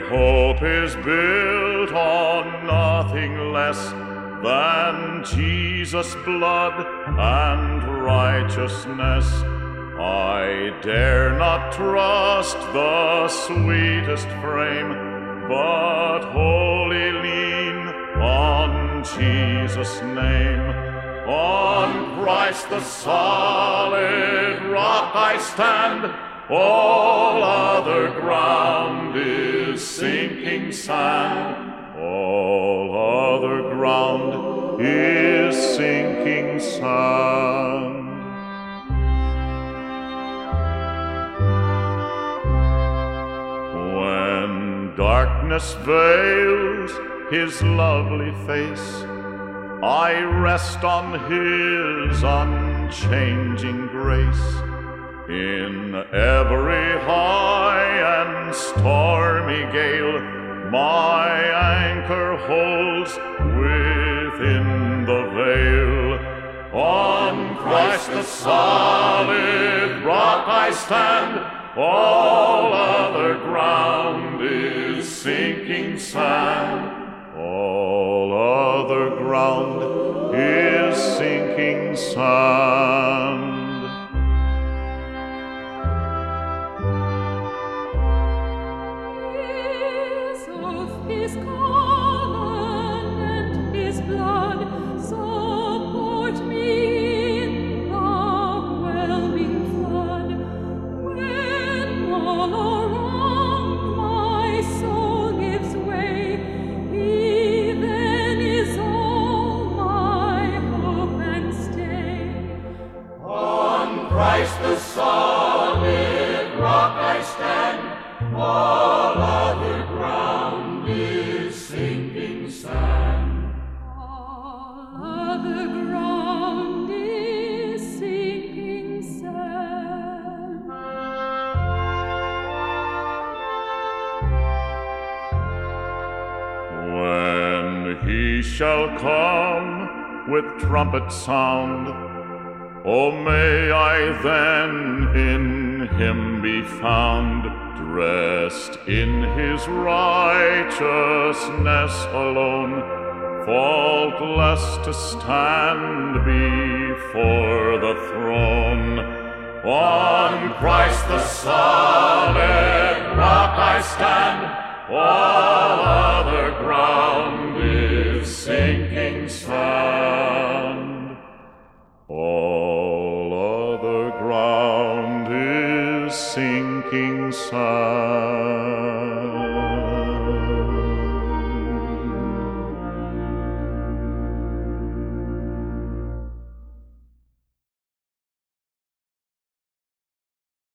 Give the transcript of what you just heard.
hope is built on nothing less than Jesus' blood and righteousness. I dare not trust the sweetest frame, but wholly lean on Jesus' name. On Christ the solid rock I stand, all other ground is sinking sand. All other ground is sinking sand. When darkness veils his lovely face, I rest on his unchanging grace. In every high and stormy gale, my anchor holds within the veil. On Christ the solid rock I stand, all other ground is sinking sand. All other ground is sinking sand. Christ the solid rock I stand, all other ground is sinking sand. All other ground is sinking sand. When he shall come with trumpet sound, oh, may I then in him be found, dressed in his righteousness alone, faultless to stand before the throne. On Christ the solid rock I stand, all